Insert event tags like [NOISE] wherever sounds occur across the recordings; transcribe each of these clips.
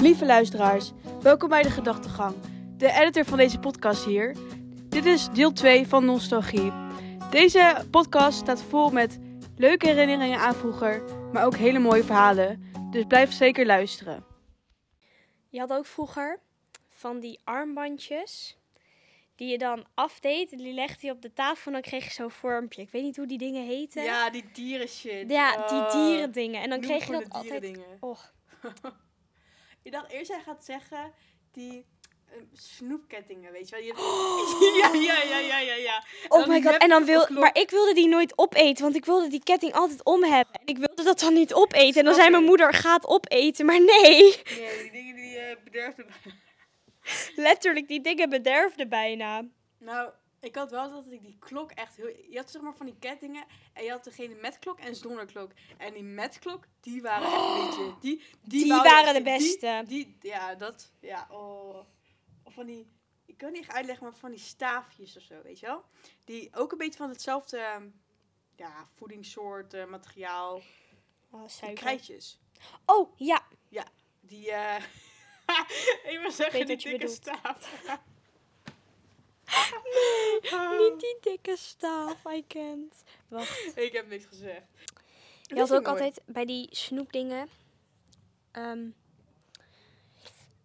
Lieve luisteraars, welkom bij de Gedachtegang. De editor van deze podcast hier. Dit is deel 2 van Nostalgie. Deze podcast staat vol met leuke herinneringen aan vroeger, maar ook hele mooie verhalen. Dus blijf zeker luisteren. Je had ook vroeger van die armbandjes die je dan afdeed. En die legde je op de tafel en dan kreeg je zo'n vormpje. Ik weet niet hoe die dingen heten. Ja, die dieren shit. Ja, die Oh. dierendingen. En dan Noem kreeg je dat altijd... dierendingen. Och, [LAUGHS] Ik dacht eerst hij gaat zeggen die eh, snoepkettingen, weet je wel. Je hebt- [GASPS] ja, ja, ja, ja, ja, ja. oh my god. En dan wil... klok. Maar ik wilde die nooit opeten, want ik wilde die ketting altijd om hebben. En ik wilde dat dan niet opeten. En dan zei mijn moeder, ga het opeten. Maar nee, Nee, die dingen die eh bederfden. [LAUGHS] letterlijk, die dingen bederfden bijna. Nou, ik had wel dat ik die klok echt heel... Je had zeg maar van die kettingen en je had degene met klok en zonder klok. En die met klok, die waren echt een beetje... [GASPS] Die, die, waren de die- beste. Die, ja, dat... Ja, oh. Of van die... Ik kan het niet echt uitleggen, maar van die staafjes of zo, weet je wel? Die ook een beetje van hetzelfde... ehm, Ja, voedingssoort, eh, materiaal. Oh, Die suiker. krijtjes. Oh, ja. Die, eh [LAUGHS] ik wil zeggen, weet die wat je dikke bedoelt. staaf. [LAUGHS] Niet die dikke staaf, I can't. Wacht. Ik heb niks gezegd. Je had ook altijd bij die snoepdingen. ehm,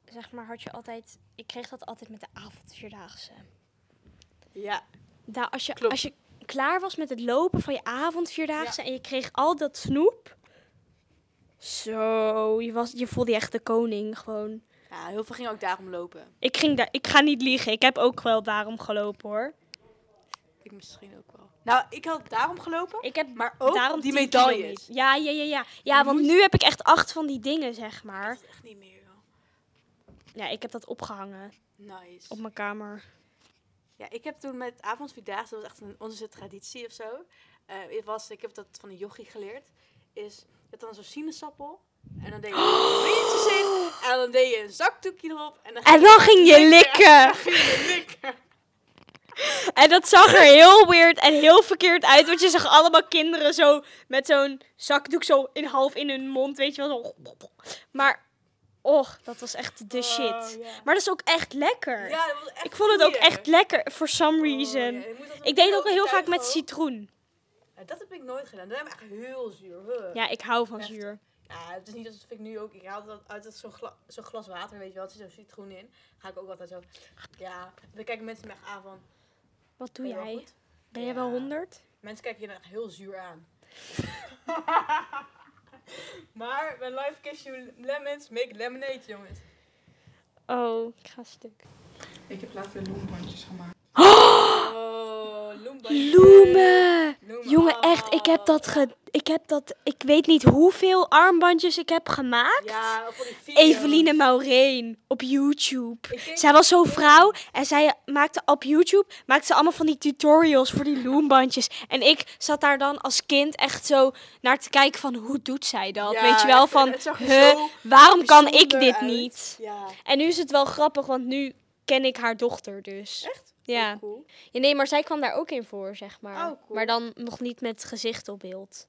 zeg maar, had je altijd. Ik kreeg dat altijd met de avondvierdaagse. Ja, Daar, als, je, Klopt. als je klaar was met het lopen van je avondvierdaagse en je kreeg al dat snoep. Zo, je, was, je voelde je echt de koning gewoon. Ja, heel veel ging ook daarom lopen. Ik, ging daar, ik ga niet liegen, ik heb ook wel daarom gelopen hoor. Ik misschien ook wel. Nou, ik had daarom gelopen. Ik heb Maar ook daarom die 10 medailles. kilometer. Ja, ja, ja, ja. Ja, Je want nu heb ik echt acht van die dingen, zeg maar. Dat is echt niet meer, joh. Ja, ik heb dat opgehangen Nice. op mijn kamer. Ja, ik heb toen met avondvierdaagse, dat was echt een, onze traditie of zo. Het was, ik heb dat van een yogi geleerd. Is, had dan zo'n sinaasappel. En dan deed je rietjes [GASPS] in. En dan deed je een zakdoekje erop. En dan, En dan ging je likken. [LAUGHS] Dan ging je likken. En dat zag er heel weird en heel verkeerd uit. Want je zag allemaal kinderen zo met zo'n zakdoek zo in half in hun mond. Weet je wel. Zo. Maar, och, dat was echt de shit. Oh, ja. Maar dat is ook echt lekker. Ja, dat was echt ik vond het ook echt lekker, for some Oh, reason. Ik deed ook heel vaak met citroen. Ja, dat heb ik nooit gedaan. Dat heb ik echt heel zuur. Huh. Ja, ik hou van Echt. zuur. Ja, het is niet dat vind ik nu ook. Ik haal altijd uit zo'n gla zo'n glas water, weet je wel. Er zit zo'n citroen in. Ga ik ook altijd zo. Ja, dan kijken mensen me echt aan van. Wat doe wel jij? goed? Ben jij wel Ja. 100? Mensen kijken je dan echt heel zuur aan. [LAUGHS] maar bij Life Cashew Lemons make lemonade, jongens. Oh, ik ga stuk. Ik heb laatst weer loembandjes gemaakt. Oh, Loomba. Loemen! Jongen, echt, ik heb dat ge... Ik heb dat... Ik weet niet hoeveel armbandjes ik heb gemaakt. Ja, voor die video's. Eveline Maureen op YouTube. Zij was zo'n vrouw en zij maakte op YouTube maakte ze allemaal van die tutorials voor die loombandjes. En ik zat daar dan als kind echt zo naar te kijken van hoe doet zij dat? Ja, Weet je wel van, huh, waarom kan ik dit uit. niet? Ja. En nu is het wel grappig, want nu ken ik haar dochter dus. Echt? Ja. Oh, cool. ja. Nee, maar zij kwam daar ook in voor, zeg maar. Oh, cool. Maar dan nog niet met gezicht op beeld.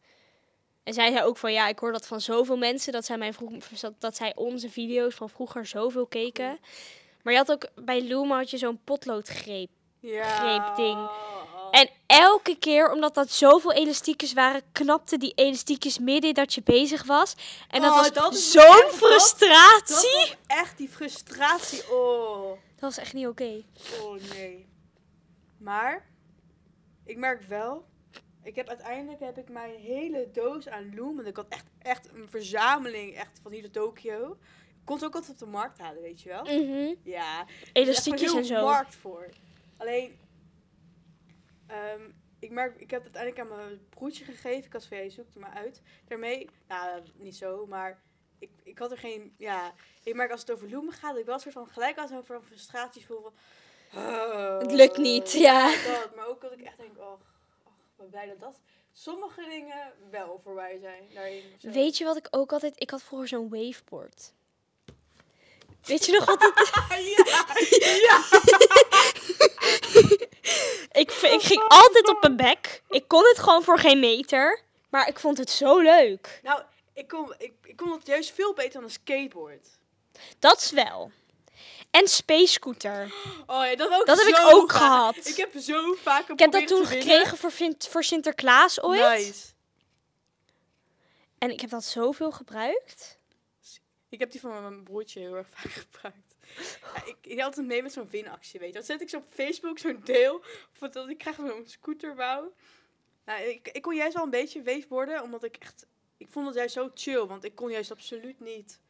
En zij zei ook van, ja, ik hoor dat van zoveel mensen, dat zij, mij vroeg, dat zij onze video's van vroeger zoveel keken. Maar je had ook, bij Loom had je zo'n potloodgreep. Ja. Greepding. En elke keer, omdat dat zoveel elastiekjes waren, knapte die elastiekjes midden dat je bezig was. En dat Oh, was zo'n dat- frustratie. Dat echt die frustratie. Oh. Dat was echt niet oké. Oh nee. Maar ik merk wel, ik heb uiteindelijk heb ik mijn hele doos aan Loom, en ik had echt, echt een verzameling echt van hier de Tokio. Ik kon het ook altijd op de markt halen, weet je wel? Mhm. Ja. er is echt Elastiekjes en zo. markt voor. Alleen, ehm, ik merk, ik heb het uiteindelijk aan mijn broertje gegeven. Ik had van, jij zoekt er maar uit. Daarmee, nou, niet zo, maar ik, ik had er geen, ja, ik merk als het over Loemen gaat, dat ik wel een soort van gelijk als zo'n van frustratie voel van, oh, Het lukt niet, ja. Dat, maar ook dat ik echt denk, oh, oh ben blij dat dat sommige dingen wel voorbij zijn. Daarin. Weet je wat ik ook altijd... Ik had vroeger zo'n waveboard. Weet je nog wat het... [LAUGHS] ja, ja. [LAUGHS] Ik, ik ging altijd op mijn bek. Ik kon het gewoon voor geen meter. Maar ik vond het zo leuk. Nou, ik kon, ik, ik kon het juist veel beter dan een skateboard. Dat is wel. En Space Scooter. Oh ja, dat ook Dat heb ik ook gehad. Ik heb zo vaak een Ik heb dat toen gekregen voor, Vin- voor Sinterklaas ooit. Nice. En ik heb dat zoveel gebruikt. Ik heb die van mijn broertje heel erg vaak [LAUGHS] gebruikt. Ja, ik, ik had altijd mee met zo'n winactie, weet je. Dan zet ik zo op Facebook zo'n deel. Of dat ik krijg zo'n scooterbouw. Nou, ik, ik kon juist wel een beetje weefborden, omdat ik echt... Ik vond het juist zo chill, want ik kon juist absoluut niet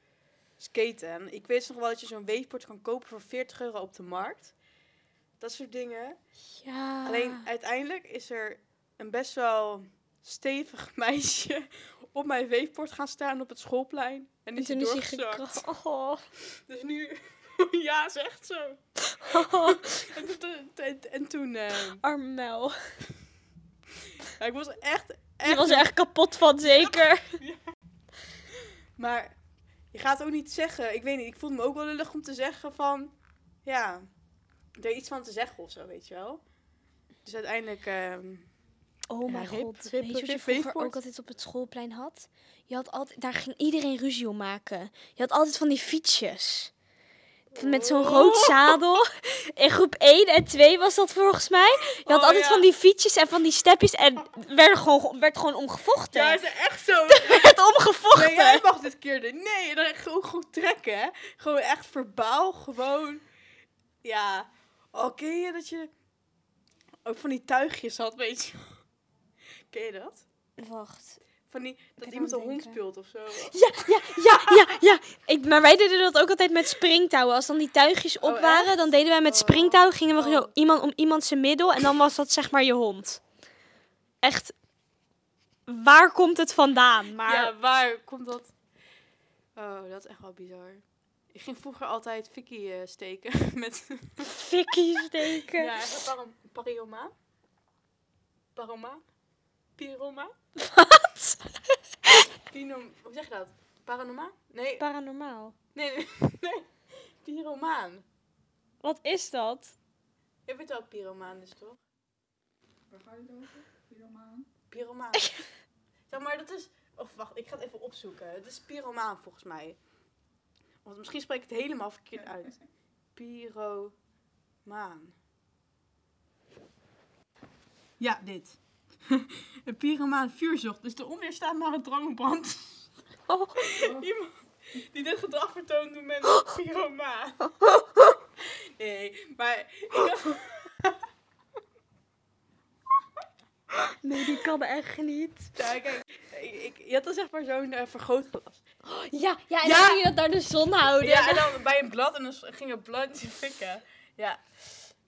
skaten. En ik wist nog wel dat je zo'n weefbord kan kopen voor 40 euro op de markt. Dat soort dingen. Ja. Alleen uiteindelijk is er een best wel stevig [LAUGHS] meisje op mijn weefbord gaan staan op het schoolplein. En is toen is hij [LAUGHS] Oh. Dus nu, [LAUGHS] ja, is echt zo. En, toen- en, en toen, eh, Arme Mel. ja, ik was echt, Je echt, was er echt kapot van, zeker. [LAUGHS] maar je gaat ook niet zeggen, ik weet niet, ik voelde me ook wel lullig om te zeggen van, ja, er iets van te zeggen of zo, weet je wel. Dus uiteindelijk, ehm, Oh Ja, mijn god. rip, Weet je wat je vroeger ook altijd op het schoolplein had? Je had altijd, daar ging iedereen ruzie om maken. Je had altijd van die fietsjes. Met zo'n Oh. rood zadel. In groep 1 en 2 was dat volgens mij. Je had Oh, altijd ja. van die fietsjes en van die stepjes. En werd gewoon, werd gewoon omgevochten. ja, is echt zo. [LAUGHS] werd omgevochten. Nee, jij mag dit keer doen. Nee, dan ook goed trekken, hè. Gewoon echt verbaal, gewoon. Ja. Oh, ken je dat je ook van die tuigjes had, weet je? [LAUGHS] Ken je dat? Wacht. Van die, dat iemand een hond speelt of zo. Ja, ja, ja, ja, ja. Ik, maar wij deden dat ook altijd met springtouwen. Als dan die tuigjes op Oh, waren, echt? dan deden wij met Oh. springtouw. Gingen we Oh. zo iemand om iemand zijn middel. En dan was dat zeg maar je hond. Echt. Waar komt het vandaan? Maar Ja, waar komt dat? Oh, dat is echt wel bizar. Ik ging vroeger altijd Vicky eh, steken [LAUGHS] met... fikkie steken. Ja, echt een parom- parioma. Paroma? Piroma? Wat? [LAUGHS] Pinom... Hoe zeg je dat? Paranoma? Nee, Paranormaal. nee, nee. [LAUGHS] nee. Pyromaan. Wat is dat? Je weet wel pyromaan is, toch? Waar gaat het over? Pyromaan? Pyromaan. [LAUGHS] zeg maar, dat is... Of wacht, ik ga het even opzoeken. Het is pyromaan volgens mij. Want misschien spreek ik het helemaal verkeerd uit. Pyromaan. Ja, dit. Een pyromaan vuurzocht. Dus de onweerstaanbare drang op brand. Oh. Iemand die dit gedrag vertoont men een pyromaan. Nee, maar ik. Nee, die kan echt niet. Ja, kijk, ik, je had dan zeg maar zo'n eh, vergrootglas. Ja, ja en Ja. dan ging je dat naar de zon houden. Ja, en dan bij een blad en dan ging het blad in fikken. Ja.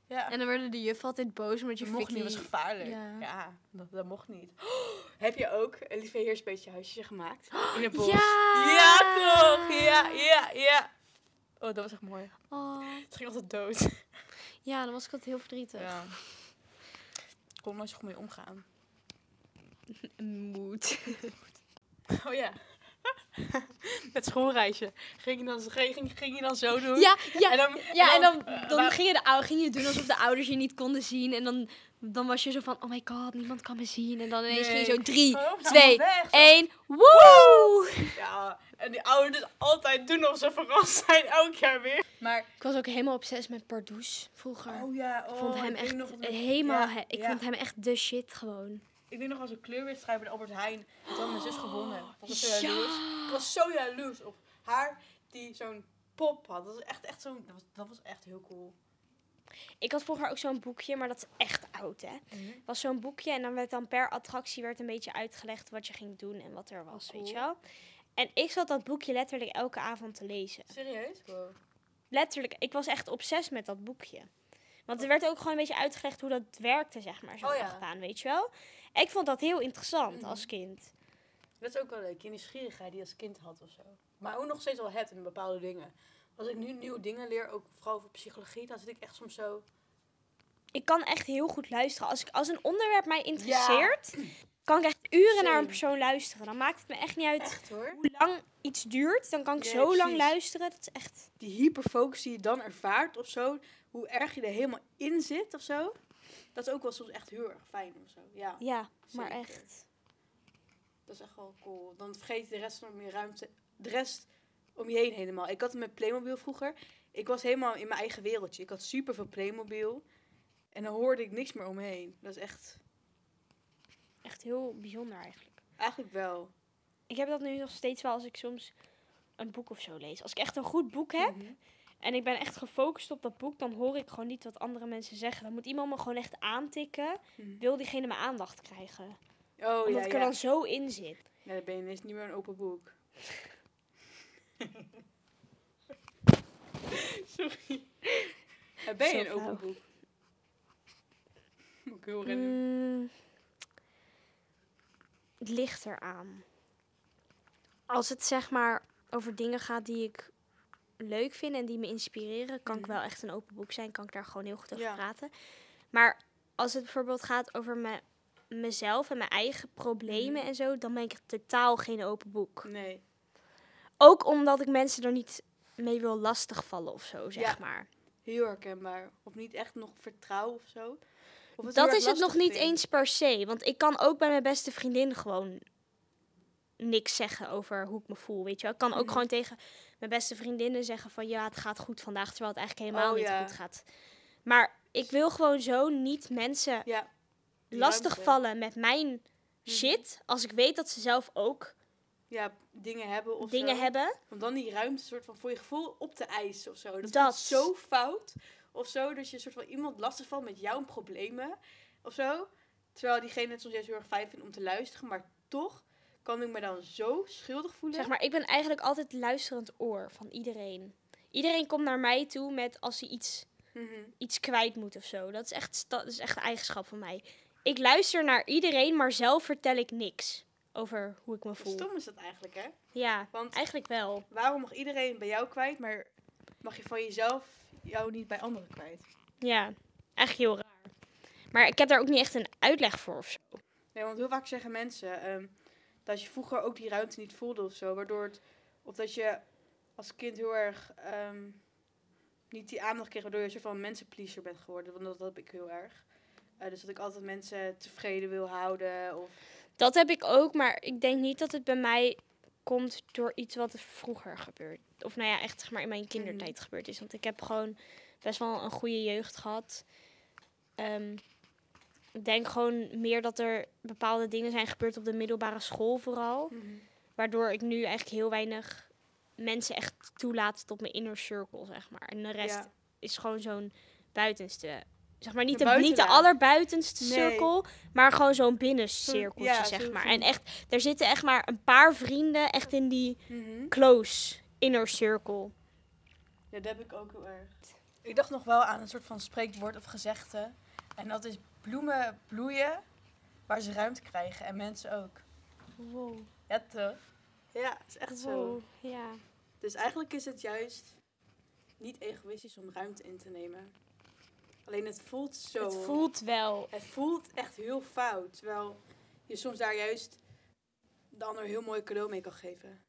Ja. En dan werden de juf altijd boos omdat je dat mocht niet, was gevaarlijk. Ja. Ja, dat, dat mocht niet. [GASPS] heb je ook een lieve heersbeetje huisje gemaakt? [GASPS] In het bos? Ja! Ja, toch? Ja, ja, ja. Oh, dat was echt mooi. Oh. Het ging altijd dood. [LAUGHS] Ja, dan was ik altijd heel verdrietig. Ja. Ik kon nooit zo goed mee omgaan. [LAUGHS] Moed. [LAUGHS] Oh ja. [LAUGHS] Met schoolreisje. Ging je dan, ging, ging, ging je dan zo doen? Ja, ja, En dan, ja, en dan, dan ging, je de, ging je doen alsof de ouders je niet konden zien. En dan, dan was je zo van, oh my god, niemand kan me zien. En dan ineens ging je Nee. zo drie, Oh, twee, één, woe! Ja, en die ouders altijd doen of ze verrast zijn elk jaar weer. Maar, Ik was ook helemaal obsessief met Pardoes vroeger. oh ja, ik vond hem ik weet echt helemaal, ja, he- ik ja. vond hem echt de shit gewoon. Ik weet nog als een kleurwedstrijd bij de Albert Heijn. Toen had mijn zus gewonnen. Ik was zo jaloers. Ik was zo jaloers op haar die zo'n pop had. Dat was echt, echt zo'n, dat was, dat was echt heel cool. Ik had vroeger ook zo'n boekje, maar dat is echt oud, hè. Het was zo'n boekje en dan werd dan per attractie werd een beetje uitgelegd wat je ging doen en wat er was, Oh, weet je wel. En ik zat dat boekje letterlijk elke avond te lezen. Serieus? Wow. Letterlijk, ik was echt obsessief met dat boekje. Want er werd ook gewoon een beetje uitgelegd hoe dat werkte, zeg maar, zo'n Oh ja. achtbaan, weet je wel. Ik vond dat heel interessant Mhm. als kind. Dat is ook wel leuk. Je nieuwsgierigheid die je als kind had of zo. Maar ook nog steeds wel hebt in bepaalde dingen. Als ik nu nieuwe dingen leer, ook vooral over psychologie, dan zit ik echt soms zo... Ik kan echt heel goed luisteren. Als, ik, als een onderwerp mij interesseert, kan ik echt uren naar een persoon luisteren. Dan maakt het me echt niet uit Echt hoor. hoe lang iets duurt. Dan kan ik Ja, zo lang luisteren. Dat is echt... Die hyperfocus die je dan ervaart of zo. Hoe erg je er helemaal in zit of zo. Dat is ook wel soms echt heel erg fijn of zo. Ja, Ja, maar Zeker. echt. dat is echt wel cool. Dan vergeet je de rest nog meer ruimte. De rest om je heen helemaal. Ik had het met Playmobil vroeger. Ik was helemaal in mijn eigen wereldje. Ik had super veel Playmobil. En dan hoorde ik niks meer om me heen. Dat is echt, Echt heel bijzonder eigenlijk. eigenlijk wel. Ik heb dat nu nog steeds wel als ik soms een boek of zo lees. Als ik echt een goed boek heb Mhm. En ik ben echt gefocust op dat boek, dan hoor ik gewoon niet wat andere mensen zeggen. Dan moet iemand me gewoon echt aantikken. Mhm. Wil diegene mijn aandacht krijgen? Oh Omdat ja, ik er ja. dan zo in zit. Ja, dan ben je ineens niet meer een open boek. [LAUGHS] Sorry. Ja, ben je Zo een open boek? Moet ik heel rennen. Mm, het ligt eraan. Als het zeg maar over dingen gaat die ik leuk vind en die me inspireren, kan ik Mhm. wel echt een open boek zijn. Kan ik daar gewoon heel goed over Ja. praten. Maar als het bijvoorbeeld gaat over me, mezelf en mijn eigen problemen Mhm. en zo, dan ben ik totaal geen open boek. Nee. Ook omdat ik mensen er niet mee wil lastigvallen of zo, zeg Ja. maar. Heel herkenbaar. Of niet echt nog vertrouwen of zo. Of Dat is het nog niet eens per se. Want ik kan ook bij mijn beste vriendin gewoon niks zeggen over hoe ik me voel. Weet je wel? Ik kan ook Mhm. gewoon tegen mijn beste vriendinnen zeggen van ja, het gaat goed vandaag. Terwijl het eigenlijk helemaal Oh, niet ja. goed gaat. Maar ik wil gewoon zo niet mensen Ja. die lastigvallen met mijn Mhm. shit. Als ik weet dat ze zelf ook Ja, dingen hebben of dingen zo. hebben. Om dan die ruimte soort van voor je gevoel op te eisen of zo. Dat, Dat. is zo fout. Of zo, dat je soort van iemand lastig valt met jouw problemen. Of zo. Terwijl diegene het soms juist heel erg fijn vindt om te luisteren. Maar toch kan ik me dan zo schuldig voelen. Zeg maar, ik ben eigenlijk altijd luisterend oor van iedereen. Iedereen komt naar mij toe met als hij iets Mhm. iets kwijt moet of zo. Dat is echt, dat is echt een eigenschap van mij. Ik luister naar iedereen, maar zelf vertel ik niks over hoe ik me voel. Stom is dat eigenlijk, hè? Ja, Want eigenlijk wel. waarom mag iedereen bij jou kwijt, maar mag je van jezelf jou niet bij anderen kwijt? Ja, eigenlijk heel raar. Maar ik heb daar ook niet echt een uitleg voor of zo. Nee, want heel vaak zeggen mensen ehm, dat je vroeger ook die ruimte niet voelde of zo. Waardoor het, of dat je als kind heel erg ehm, niet die aandacht kreeg, waardoor je een soort van mensenpleaser bent geworden. Want dat heb ik heel erg. Eh, dus dat ik altijd mensen tevreden wil houden. Of, Dat heb ik ook, maar ik denk niet dat het bij mij komt door iets wat er vroeger gebeurt. Of nou ja, echt zeg maar in mijn kindertijd gebeurd is. Want ik heb gewoon best wel een goede jeugd gehad. Ehm, denk gewoon meer dat er bepaalde dingen zijn gebeurd op de middelbare school vooral. Waardoor ik nu eigenlijk heel weinig mensen echt toelaat tot mijn inner circle, zeg maar. En de rest Ja. is gewoon zo'n buitenste. Zeg maar niet De de, niet de allerbuitenste Nee. cirkel, maar gewoon zo'n binnencirkeltje, ja, zeg maar. En echt, er zitten echt maar een paar vrienden echt in die Mhm. close inner circle. Ja, dat heb ik ook heel erg. Ik dacht nog wel aan een soort van spreekwoord of gezegde. En dat is bloemen bloeien waar ze ruimte krijgen. En mensen ook. Wow. Ja, toch? Ja, het is echt zo. Ja. Dus eigenlijk is het juist niet egoïstisch om ruimte in te nemen. Alleen het voelt zo. Het voelt wel. het voelt echt heel fout. Terwijl je soms daar juist de ander een heel mooi cadeau mee kan geven.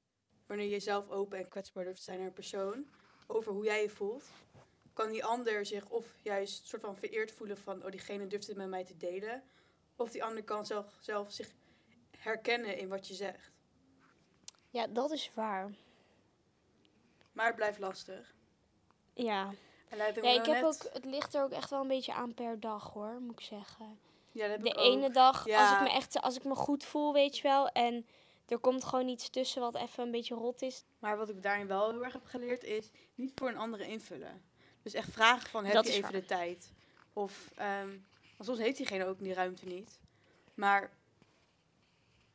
Wanneer je zelf open en kwetsbaar durft te zijn naar een persoon. Over hoe jij je voelt. Kan die ander zich of juist soort van vereerd voelen van... Oh, diegene durft het met mij te delen. Of die ander kan zelf, zelf zich herkennen in wat je zegt. Ja, dat is waar. Maar het blijft lastig. Ja. En ik heb net- ook, het ligt er ook echt wel een beetje aan per dag hoor, moet ik zeggen. Ja, dat heb De ik ook. ene dag, als ik me echt, als ik me goed voel, weet je wel, en er komt gewoon iets tussen wat even een beetje rot is. Maar wat ik daarin wel heel erg heb geleerd is niet voor een andere invullen. Dus echt vragen van heb Dat je even waar. de tijd? Of ehm, want soms heeft diegene ook die ruimte niet. Maar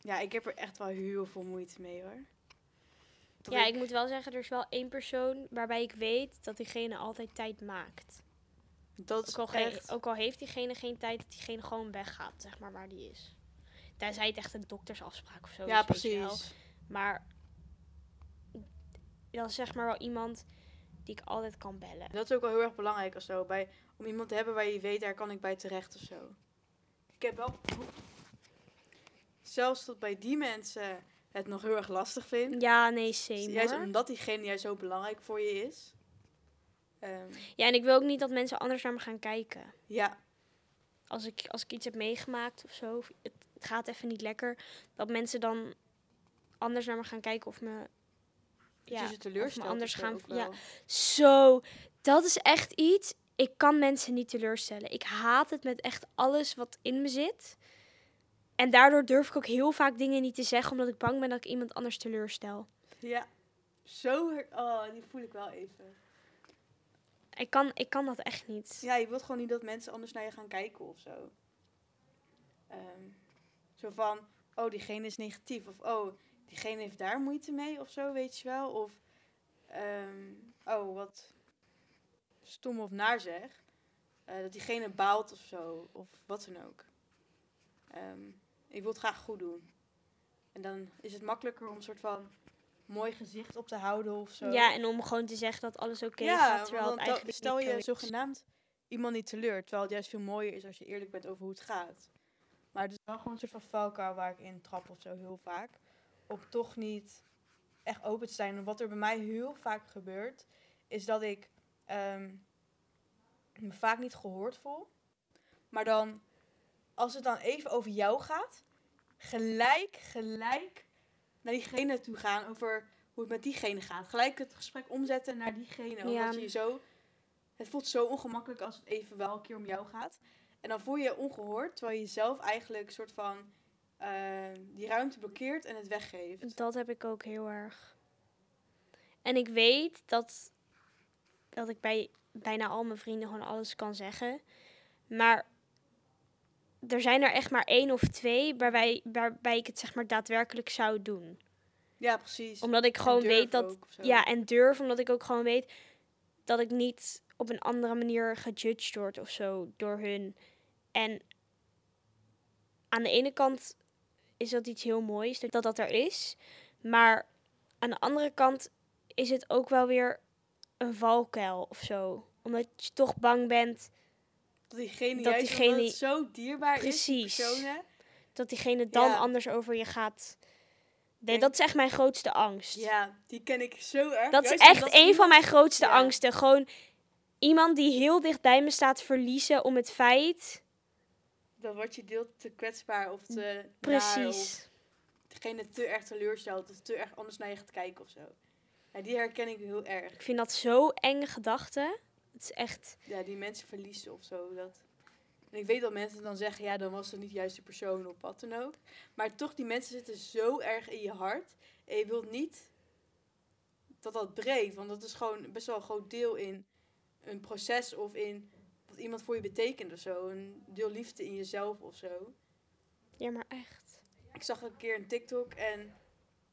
ja, ik heb er echt wel heel veel moeite mee hoor. Ja, ik moet wel zeggen, er is wel één persoon waarbij ik weet dat diegene altijd tijd maakt. dat is Ook al, echt. ook al heeft diegene geen tijd, dat diegene gewoon weggaat, zeg maar, waar die is. Tenzij het echt een doktersafspraak of zo ja, is, wel. precies. Maar dat is zeg maar wel iemand die ik altijd kan bellen. Dat is ook wel heel erg belangrijk of zo. Bij, om iemand te hebben waar je weet, daar kan ik bij terecht of zo. Ik heb wel. Zelfs tot bij die mensen het nog heel erg lastig vind. Ja, nee, same Juist omdat diegene juist zo belangrijk voor je is. Ehm, Ja, en ik wil ook niet dat mensen anders naar me gaan kijken. ja, Als ik, als ik iets heb meegemaakt of zo, of het, het gaat even niet lekker, dat mensen dan anders naar me gaan kijken of me Dat ja, je ze teleurstelt. anders gaan- ja. Zo, dat is echt iets. Ik kan mensen niet teleurstellen. Ik haat het met echt alles wat in me zit. En daardoor durf ik ook heel vaak dingen niet te zeggen, omdat ik bang ben dat ik iemand anders teleurstel. Ja. Zo, oh, die voel ik wel even. Ik kan, ik kan dat echt niet. Ja, je wilt gewoon niet dat mensen anders naar je gaan kijken of zo. Ehm, zo van, oh, diegene is negatief. Of, oh, diegene heeft daar moeite mee of zo, weet je wel. Of, ehm, oh, wat stom of naar zeg. Eh, dat diegene baalt of zo. Of wat dan ook. Ehm, ik wil het graag goed doen. En dan is het makkelijker om een soort van mooi gezicht op te houden of zo. Ja, en om gewoon te zeggen dat alles oké ja, gaat, terwijl want het dan eigenlijk stel je zogenaamd iemand niet teleur. Terwijl het juist veel mooier is als je eerlijk bent over hoe het gaat. Maar het is wel gewoon een soort van valkuil waar ik in trap of zo heel vaak. Om toch niet echt open te zijn. En wat er bij mij heel vaak gebeurt, is dat ik ehm, me vaak niet gehoord voel. Maar dan, als het dan even over jou gaat, gelijk, gelijk naar diegene toe gaan over hoe het met diegene gaat. Gelijk het gesprek omzetten naar diegene. Omdat Ja. je je zo... Het voelt zo ongemakkelijk als het even wel een keer om jou gaat. En dan voel je je ongehoord, terwijl je zelf eigenlijk een soort van eh, die ruimte blokkeert en het weggeeft. Dat heb ik ook heel erg. En ik weet dat, dat ik bij bijna al mijn vrienden gewoon alles kan zeggen. Maar er zijn er echt maar één of twee waarbij, waarbij ik het zeg maar daadwerkelijk zou doen. Ja, precies. Omdat ik gewoon weet dat... ook. Ja, en durf, omdat ik ook gewoon weet dat ik niet op een andere manier gejudged word of zo door hun. En aan de ene kant is dat iets heel moois, dat dat er is. Maar aan de andere kant is het ook wel weer een valkuil of zo. Omdat je toch bang bent Dat diegene, dat juist diegene- het zo dierbaar is, die Precies. dat diegene dan Ja. anders over je gaat. Nee, dat is echt mijn grootste angst. Ja, die ken ik zo erg. Dat is echt een van mijn grootste Ja. angsten. Gewoon iemand die heel dicht bij me staat verliezen om het feit. Dan word je deel te kwetsbaar of te naar of Precies. degene te erg teleurstelt of te erg anders naar je gaat kijken of zo. Ja, die herken ik heel erg. Ik vind dat zo enge gedachte. Het is echt. Ja, die mensen verliezen of zo. Dat... En ik weet dat mensen dan zeggen, ja, dan was het niet juist de persoon of wat dan ook. Maar toch, die mensen zitten zo erg in je hart. En je wilt niet dat dat breekt. Want dat is gewoon best wel een groot deel in een proces of in wat iemand voor je betekent of zo. Een deel liefde in jezelf of zo. Ja, maar echt. Ik zag een keer een TikTok en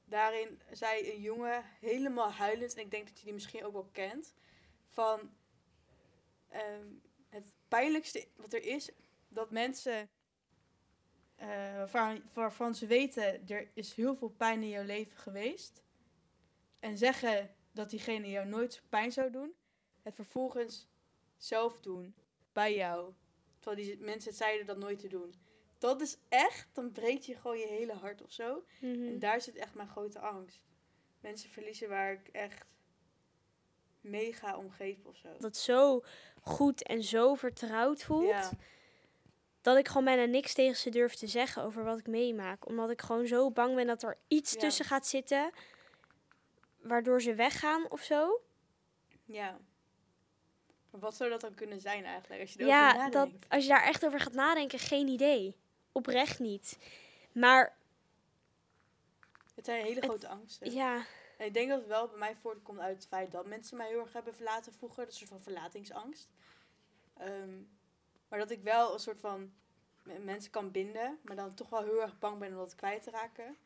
daarin zei een jongen helemaal huilend, en ik denk dat je die misschien ook wel kent, van ehm, het pijnlijkste wat er is, dat mensen eh, waarvan, waarvan ze weten er is heel veel pijn in jouw leven geweest, en zeggen dat diegene jou nooit pijn zou doen, het vervolgens zelf doen bij jou, terwijl die mensen zeiden dat nooit te doen. Dat is echt, dan breekt je gewoon je hele hart of zo. Mhm. En daar zit echt mijn grote angst. Mensen verliezen waar ik echt mega om geef of zo. Dat zo goed en zo vertrouwd voelt. Ja, Dat ik gewoon bijna niks tegen ze durf te zeggen over wat ik meemaak. Omdat ik gewoon zo bang ben dat er iets Ja. tussen gaat zitten. Waardoor ze weggaan of zo. ja. Maar wat zou dat dan kunnen zijn eigenlijk? Als je erover Ja, dat, als je daar echt over gaat nadenken, geen idee. Oprecht niet. Maar Het zijn hele het- grote angsten. ja, En ik denk dat het wel bij mij voortkomt uit het feit dat mensen mij heel erg hebben verlaten vroeger. Dat soort van verlatingsangst. Ehm, maar dat ik wel een soort van mensen kan binden, maar dan toch wel heel erg bang ben om dat kwijt te raken.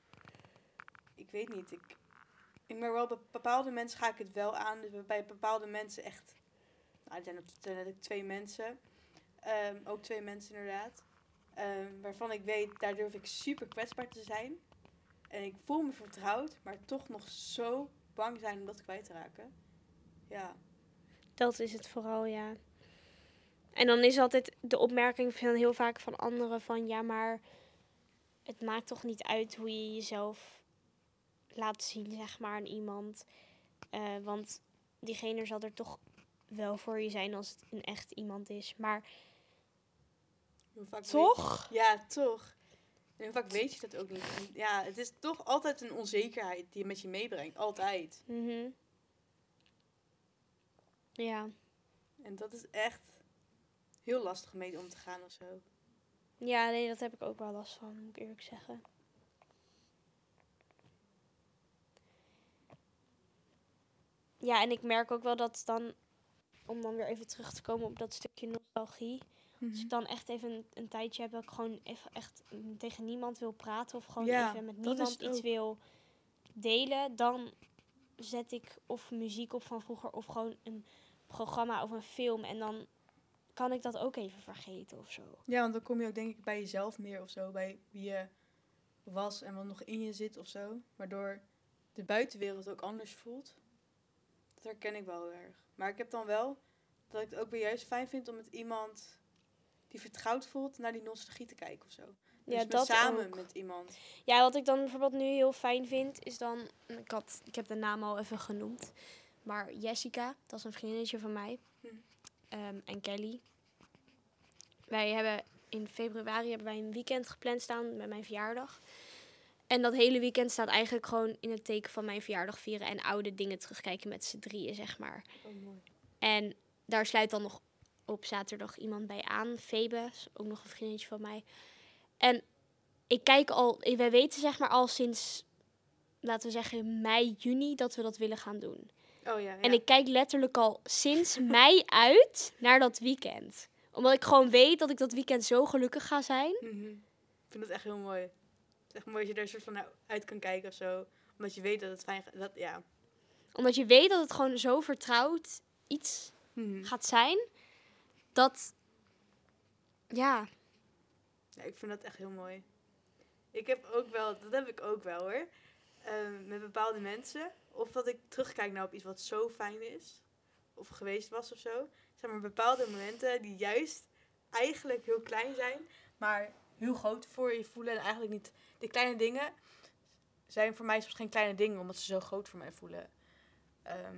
Ik weet niet. Ik, ik merk wel bij bepaalde mensen ga ik het wel aan. Dus bij bepaalde mensen echt. Nou, er zijn letterlijk twee mensen. Ehm, ook twee mensen inderdaad. Ehm, waarvan ik weet, daar durf ik super kwetsbaar te zijn. En ik voel me vertrouwd, maar toch nog zo bang zijn om dat kwijt te raken. Ja, dat is het vooral, ja. En dan is altijd de opmerking van heel vaak van anderen van... Ja, maar het maakt toch niet uit hoe je jezelf laat zien, zeg maar, aan iemand. Eh, want diegene zal er toch wel voor je zijn als het een echt iemand is. Maar toch? Ja, toch. En vaak weet je dat ook niet. En ja, het is toch altijd een onzekerheid die je met je meebrengt. Altijd. Mhm. Ja. En dat is echt heel lastig om mee om te gaan of zo. Ja, nee, dat heb ik ook wel last van, moet ik eerlijk zeggen. Ja, en ik merk ook wel dat dan, om dan weer even terug te komen op dat stukje nostalgie. Als ik dan echt even een, een tijdje heb dat ik gewoon even echt tegen niemand wil praten of gewoon Ja, even met niemand iets wil delen, dan zet ik of muziek op van vroeger of gewoon een programma of een film en dan kan ik dat ook even vergeten of zo. Ja, want dan kom je ook denk ik bij jezelf meer of zo. Bij wie je was en wat nog in je zit of zo. Waardoor de buitenwereld ook anders voelt. Herken ik wel heel erg. Maar ik heb dan wel dat ik het ook weer juist fijn vind om met iemand die vertrouwd voelt naar die nostalgie te kijken of zo. Dus Ja, met dat samen ook. met iemand. Ja, wat ik dan bijvoorbeeld nu heel fijn vind, is dan... Ik, had, ik heb de naam al even genoemd. Maar Jessica, dat is een vriendinnetje van mij. Hm. Ehm, en Kelly. Wij hebben in februari hebben wij een weekend gepland staan met mijn verjaardag. En dat hele weekend staat eigenlijk gewoon in het teken van mijn verjaardag vieren en oude dingen terugkijken met z'n drieën, zeg maar. Oh, mooi. En daar sluit dan nog op zaterdag iemand bij aan. Febe, is ook nog een vriendinnetje van mij. En ik kijk al, wij weten zeg maar al sinds, laten we zeggen, mei, juni dat we dat willen gaan doen. Oh ja, ja. En ik kijk letterlijk al sinds [LAUGHS] mei uit naar dat weekend. Omdat ik gewoon weet dat ik dat weekend zo gelukkig ga zijn. Mhm. Ik vind dat echt heel mooi. [LAUGHS] Echt mooi dat je er een soort van uit kan kijken of zo. Omdat je weet dat het fijn gaat. Dat, ja. Omdat je weet dat het gewoon zo vertrouwd iets Mhm. gaat zijn. Dat, ja, Ja, ik vind dat echt heel mooi. Ik heb ook wel, dat heb ik ook wel hoor. Ehm, met bepaalde mensen. Of dat ik terugkijk naar op iets wat zo fijn is. Of geweest was of zo. Zeg maar bepaalde momenten die juist eigenlijk heel klein zijn. Maar heel groot voor je voelen. En eigenlijk niet. De kleine dingen zijn voor mij soms geen kleine dingen. Omdat ze zo groot voor mij voelen. Ehm,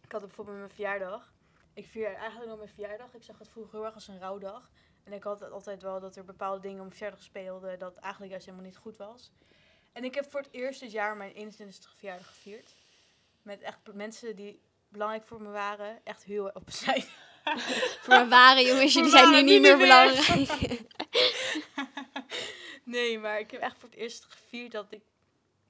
ik had het bijvoorbeeld met mijn verjaardag. Ik vier eigenlijk nog mijn verjaardag. Ik zag het vroeger heel erg als een rouwdag. En ik had altijd wel dat er bepaalde dingen om mijn verjaardag speelden. Dat eigenlijk juist helemaal niet goed was. En ik heb voor het eerst dit jaar mijn 21ste verjaardag gevierd. Met echt mensen die belangrijk voor me waren. Echt heel op zijn. [LAUGHS] voor mijn ware jongens, jullie [LAUGHS] zijn nu ware, niet meer niet meer. belangrijk. [LAUGHS] [LAUGHS] Nee, maar ik heb echt voor het eerst gevierd dat ik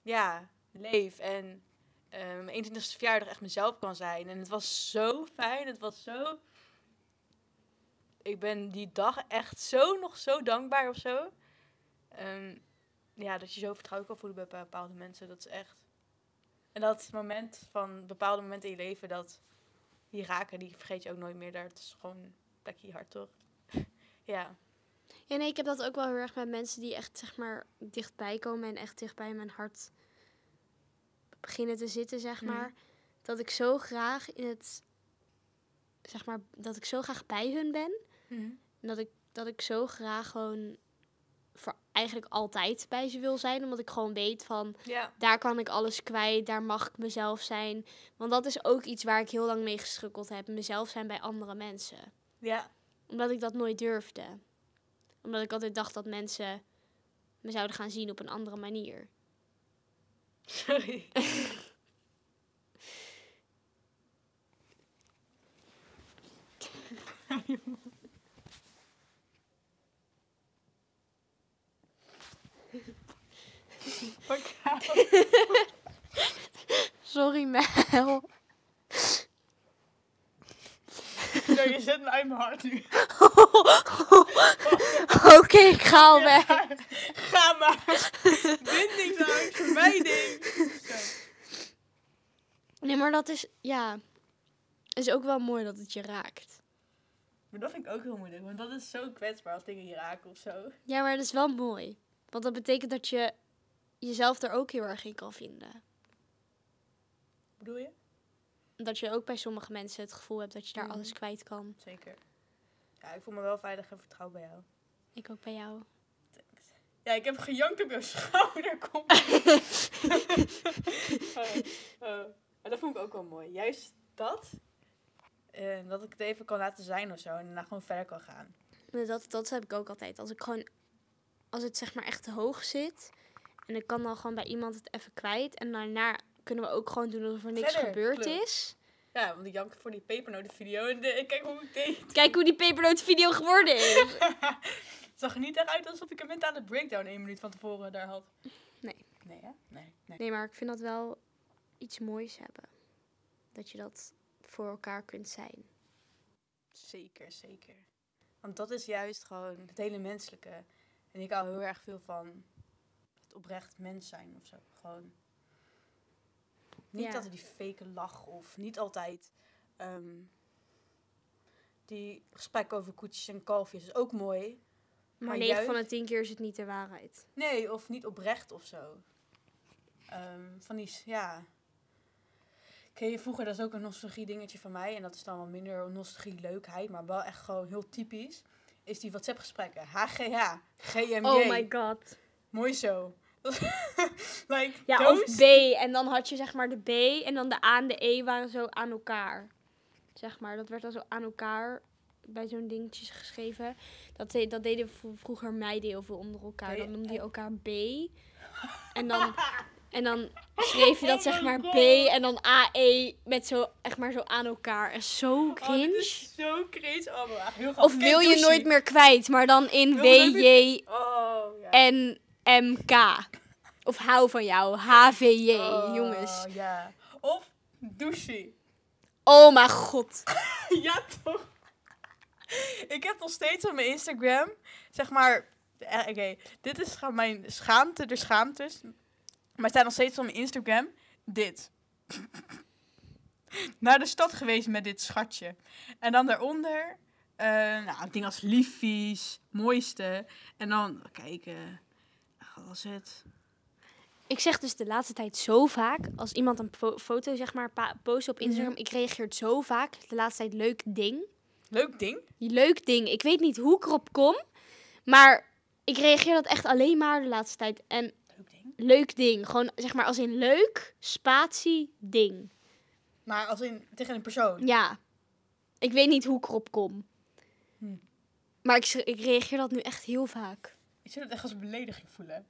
ja, leef. En eh, mijn 21ste verjaardag echt mezelf kan zijn. En het was zo fijn. Het was zo... Ik ben die dag echt zo nog zo dankbaar of zo. Ehm, ja, dat je zo vertrouwd kan voelen bij bepaalde mensen. Dat is echt... En dat moment van bepaalde momenten in je leven dat die raken, die vergeet je ook nooit meer. Dat is gewoon plekje hart, toch? [LAUGHS] ja. Ja, nee, ik heb dat ook wel heel erg met mensen die echt, zeg maar, dichtbij komen en echt dichtbij mijn hart beginnen te zitten, zeg Mhm. maar. Dat ik zo graag in het, zeg maar, dat ik zo graag bij hun ben. En dat ik, dat ik zo graag gewoon voor eigenlijk altijd bij ze wil zijn. Omdat ik gewoon weet van, Ja. daar kan ik alles kwijt, daar mag ik mezelf zijn. Want dat is ook iets waar ik heel lang mee gestrukkeld heb. Mezelf zijn bij andere mensen. Ja. Omdat ik dat nooit durfde. Omdat ik altijd dacht dat mensen me zouden gaan zien op een andere manier. Sorry. Sorry, Mel. [LAUGHS] Zo, je zet me uit mijn hart nu. [LAUGHS] Oké, ik ga al weg. Ga maar. Bindingsangst, vermijding. Zo. Nee, maar dat is, ja... is ook wel mooi dat het je raakt. Maar dat vind ik ook heel moeilijk, want dat is zo kwetsbaar als dingen je raken of zo. Ja, maar dat is wel mooi. Want dat betekent dat je jezelf er ook heel erg in kan vinden. Bedoel je? Dat je ook bij sommige mensen het gevoel hebt dat je daar Mhm. alles kwijt kan. Zeker. Ja, ik voel me wel veilig en vertrouwd bij jou. Ik ook bij jou. Ja, ik heb gejankt op jouw [LAUGHS] schouder. Kom. [LAUGHS] oh, oh. Maar dat vond ik ook wel mooi. Juist dat. En dat ik het even kan laten zijn of zo. En daarna gewoon verder kan gaan. Dat, dat heb ik ook altijd. Als ik gewoon als het zeg maar echt te hoog zit. En ik kan dan gewoon bij iemand het even kwijt. En daarna kunnen we ook gewoon doen alsof er niks Verder, gebeurd is. Ja, want ik jank voor die pepernoten-video en de- kijk hoe ik deed. [LAUGHS] Kijk hoe die pepernoot video geworden is. Het [LAUGHS] zag er niet echt uit alsof ik een mentale breakdown één minuut van tevoren daar had. Nee. Nee, hè? Nee. nee. Nee, maar ik vind dat wel iets moois hebben. Dat je dat voor elkaar kunt zijn. Zeker, zeker. Want dat is juist gewoon het hele menselijke. En ik hou heel erg veel van het oprecht mens zijn of zo. Gewoon. Niet Ja. altijd die fake lach of niet altijd ehm, die gesprek over koetjes en kalfjes is ook mooi. Maar, Maar 9 juist- van de 10 keer is het niet de waarheid. Nee, of niet oprecht of zo. Ehm, van die, ja. Ken je vroeger, dat is ook een nostalgie dingetje van mij. En dat is dan wel minder nostalgie leukheid, maar wel echt gewoon heel typisch. Is die WhatsApp gesprekken. HGH, GMJ. Oh my god. Mooi zo. [LAUGHS] like, Ja, those- of B. En dan had je zeg maar de B en dan de A en de E waren zo aan elkaar. Zeg maar, dat werd dan zo aan elkaar bij zo'n dingetjes geschreven. Dat, de- dat deden vro- vroeger meiden heel veel onder elkaar. Dan noemde je elkaar B. En dan, [LAUGHS] en dan schreef je dat Oh zeg maar. B en dan AE met zo, echt maar zo aan elkaar. En zo Oh, cringe. is zo cringe. Oh, heel Of wil je nooit meer kwijt, maar dan in WJ Oh, ja. en MK. Of hou van jou, HVJ, Oh, jongens. ja. Of douchey. Oh mijn god. [LAUGHS] ja, toch? Ik heb nog steeds op mijn Instagram, zeg maar, eh, oké, dit is mijn schaamte, de schaamtes. Maar staat nog steeds op mijn Instagram, dit. [LAUGHS] Naar de stad geweest met dit schatje. En dan daaronder, eh nou, dingen als liefies, mooiste. En dan, kijken, was het? Ik zeg dus de laatste tijd zo vaak, als iemand een fo- foto zeg maar pa- post op Instagram, Mhm. ik reageer het zo vaak. De laatste tijd leuk ding. Leuk ding. Leuk ding. Ik weet niet hoe ik erop kom, maar ik reageer dat echt alleen maar de laatste tijd. En Leuk ding. leuk ding, gewoon zeg maar als in leuk, spatie, ding. Maar als in, tegen een persoon. Ja. Ik weet niet hoe ik erop kom. Hm. Maar ik, ik reageer dat nu echt heel vaak. Ik zou het echt als een belediging voelen.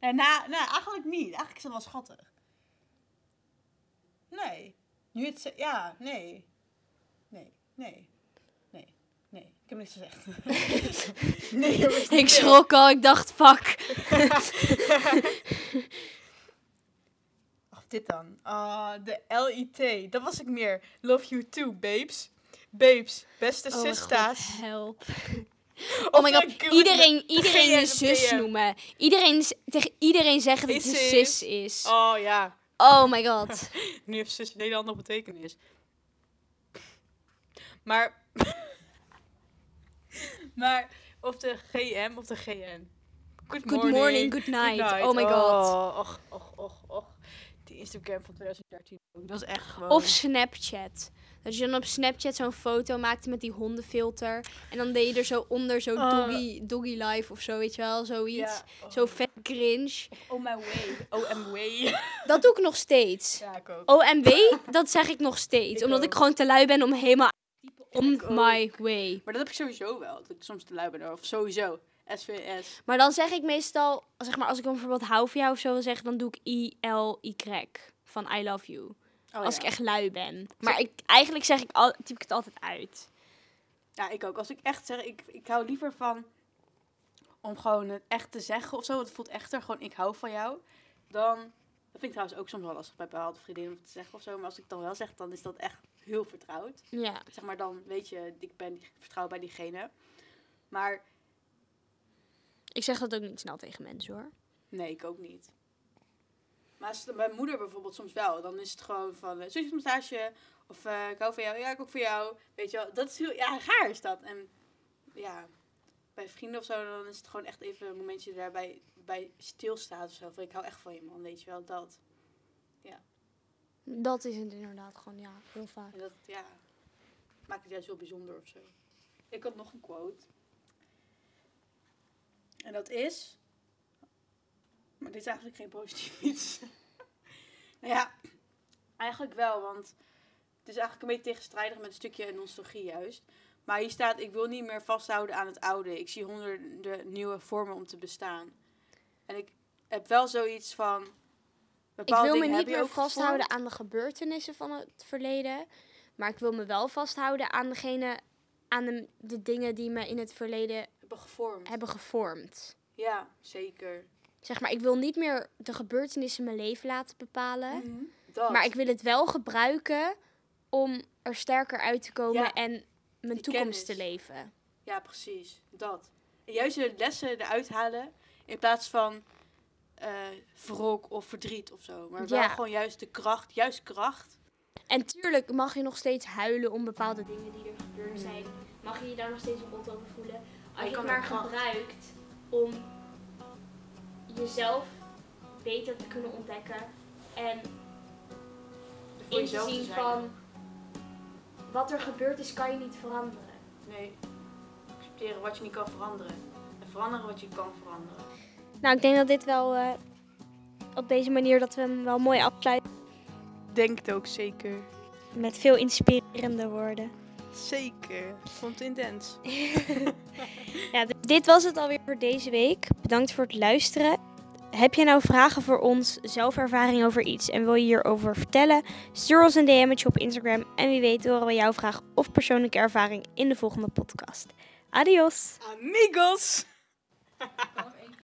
Nee, nou, nou, eigenlijk niet. Eigenlijk is dat wel schattig. Nee. Nu het ze- ja, nee. Nee, nee. Nee, nee. Ik heb niks gezegd. [LAUGHS] nee, jongens. Ik niet schrok al, ik dacht fuck. [LAUGHS] Of dit dan. Ah, de LIT. Dat was ik meer. Love you too, babes. Babes, beste Oh sista's. god, help. Oh my de god, iedereen, iedereen of zus noemen. Iedereen, tegen iedereen zeggen dat Is je zus. is. Oh ja. Oh my god. [LAUGHS] Nu heeft zus een hele andere betekenis. Maar. [LAUGHS] maar. Of de GM of de GN. Good, Good morning, good night. Oh my god. Oh, och, och, och, och. Die Instagram van 2013 ook. Dat is echt gewoon. Of Snapchat. Dat je dan op Snapchat zo'n foto maakte met die hondenfilter. En dan deed je er zo onder zo Oh. doggy, doggy life of zo, weet je wel, zoiets. Ja, oh. Zo vet cringe. Oh my way. OMW. [LAUGHS] Dat doe ik nog steeds. ja, ik ook. OMW, dat zeg ik nog steeds. [LAUGHS] Ik omdat ook. ik gewoon te lui ben om helemaal on my way. Maar dat heb ik sowieso wel. Dat ik soms te lui ben. Of sowieso. SVS. Maar dan zeg ik meestal, zeg maar, als ik bijvoorbeeld hou van jou of zo wil zeggen, dan doe ik I-L-Y van I love you. Oh, als ja. ik echt lui ben. Maar ik, eigenlijk zeg ik al, typ ik het altijd uit. Ja, ik ook. Als ik echt zeg, ik, ik hou liever van om gewoon het echt te zeggen of zo. Want het voelt echter gewoon ik hou van jou. Dan, dat vind ik trouwens ook soms wel lastig bij bepaalde vriendinnen om te zeggen of zo. Maar als ik dan wel zeg, dan is dat echt heel vertrouwd. Ja. Zeg maar dan weet je, ik ben die- vertrouw bij diegene. Maar Ik zeg dat ook niet snel tegen mensen hoor. nee, ik ook niet. Maar als het mijn moeder bijvoorbeeld soms wel, dan is het gewoon van uh, zusjesmassage of eh, ik hou van jou, ja ik ook van jou. Weet je wel, dat is heel, ja raar is dat. En ja, bij vrienden of zo, dan is het gewoon echt even een momentje daarbij bij stilstaat of zo. Van ik hou echt van je man, weet je wel, dat. Dat is het inderdaad gewoon, ja, heel vaak. En dat, ja, maakt het juist heel bijzonder of zo. Ik had nog een quote. En dat is... Maar dit is eigenlijk geen positief [LAUGHS] iets. nou ja, eigenlijk wel, want het is eigenlijk een beetje tegenstrijdig met een stukje nostalgie juist. Maar hier staat, ik wil niet meer vasthouden aan het oude. Ik zie honderden nieuwe vormen om te bestaan. En ik heb wel zoiets van... Ik wil me niet meer vasthouden gevormd. aan de gebeurtenissen van het verleden. Maar ik wil me wel vasthouden aan degene, aan de, de dingen die me in het verleden Hebben gevormd. hebben gevormd. Ja, zeker. Zeg maar, ik wil niet meer de gebeurtenissen mijn leven laten bepalen. Mhm. Maar ik wil het wel gebruiken om er sterker uit te komen Ja, en mijn toekomst te leven. Ja, precies. Dat. En juist de lessen eruit halen in plaats van wrok of verdriet of zo. Maar wel Ja. gewoon juist de kracht, juist kracht. En tuurlijk mag je nog steeds huilen om bepaalde dingen die er gebeurd zijn. Mag je je daar nog steeds rot over voelen. Als je het maar gebruikt om jezelf beter te kunnen ontdekken. En in te zien van wat er gebeurd is, kan je niet veranderen. Nee. Accepteren wat je niet kan veranderen. En veranderen wat je kan veranderen. Nou, ik denk dat dit wel eh, op deze manier dat we hem wel mooi afsluiten Denk het ook zeker. met veel inspirerende woorden. Zeker. Vond het intens. [LAUGHS] Ja, dit was het alweer voor deze week. Bedankt voor het luisteren. Heb je nou vragen voor ons, zelfervaring over iets en wil je hierover vertellen? Stuur ons een DM'tje op Instagram en wie weet horen we jouw vraag of persoonlijke ervaring in de volgende podcast. Adios! Amigos! [LAUGHS]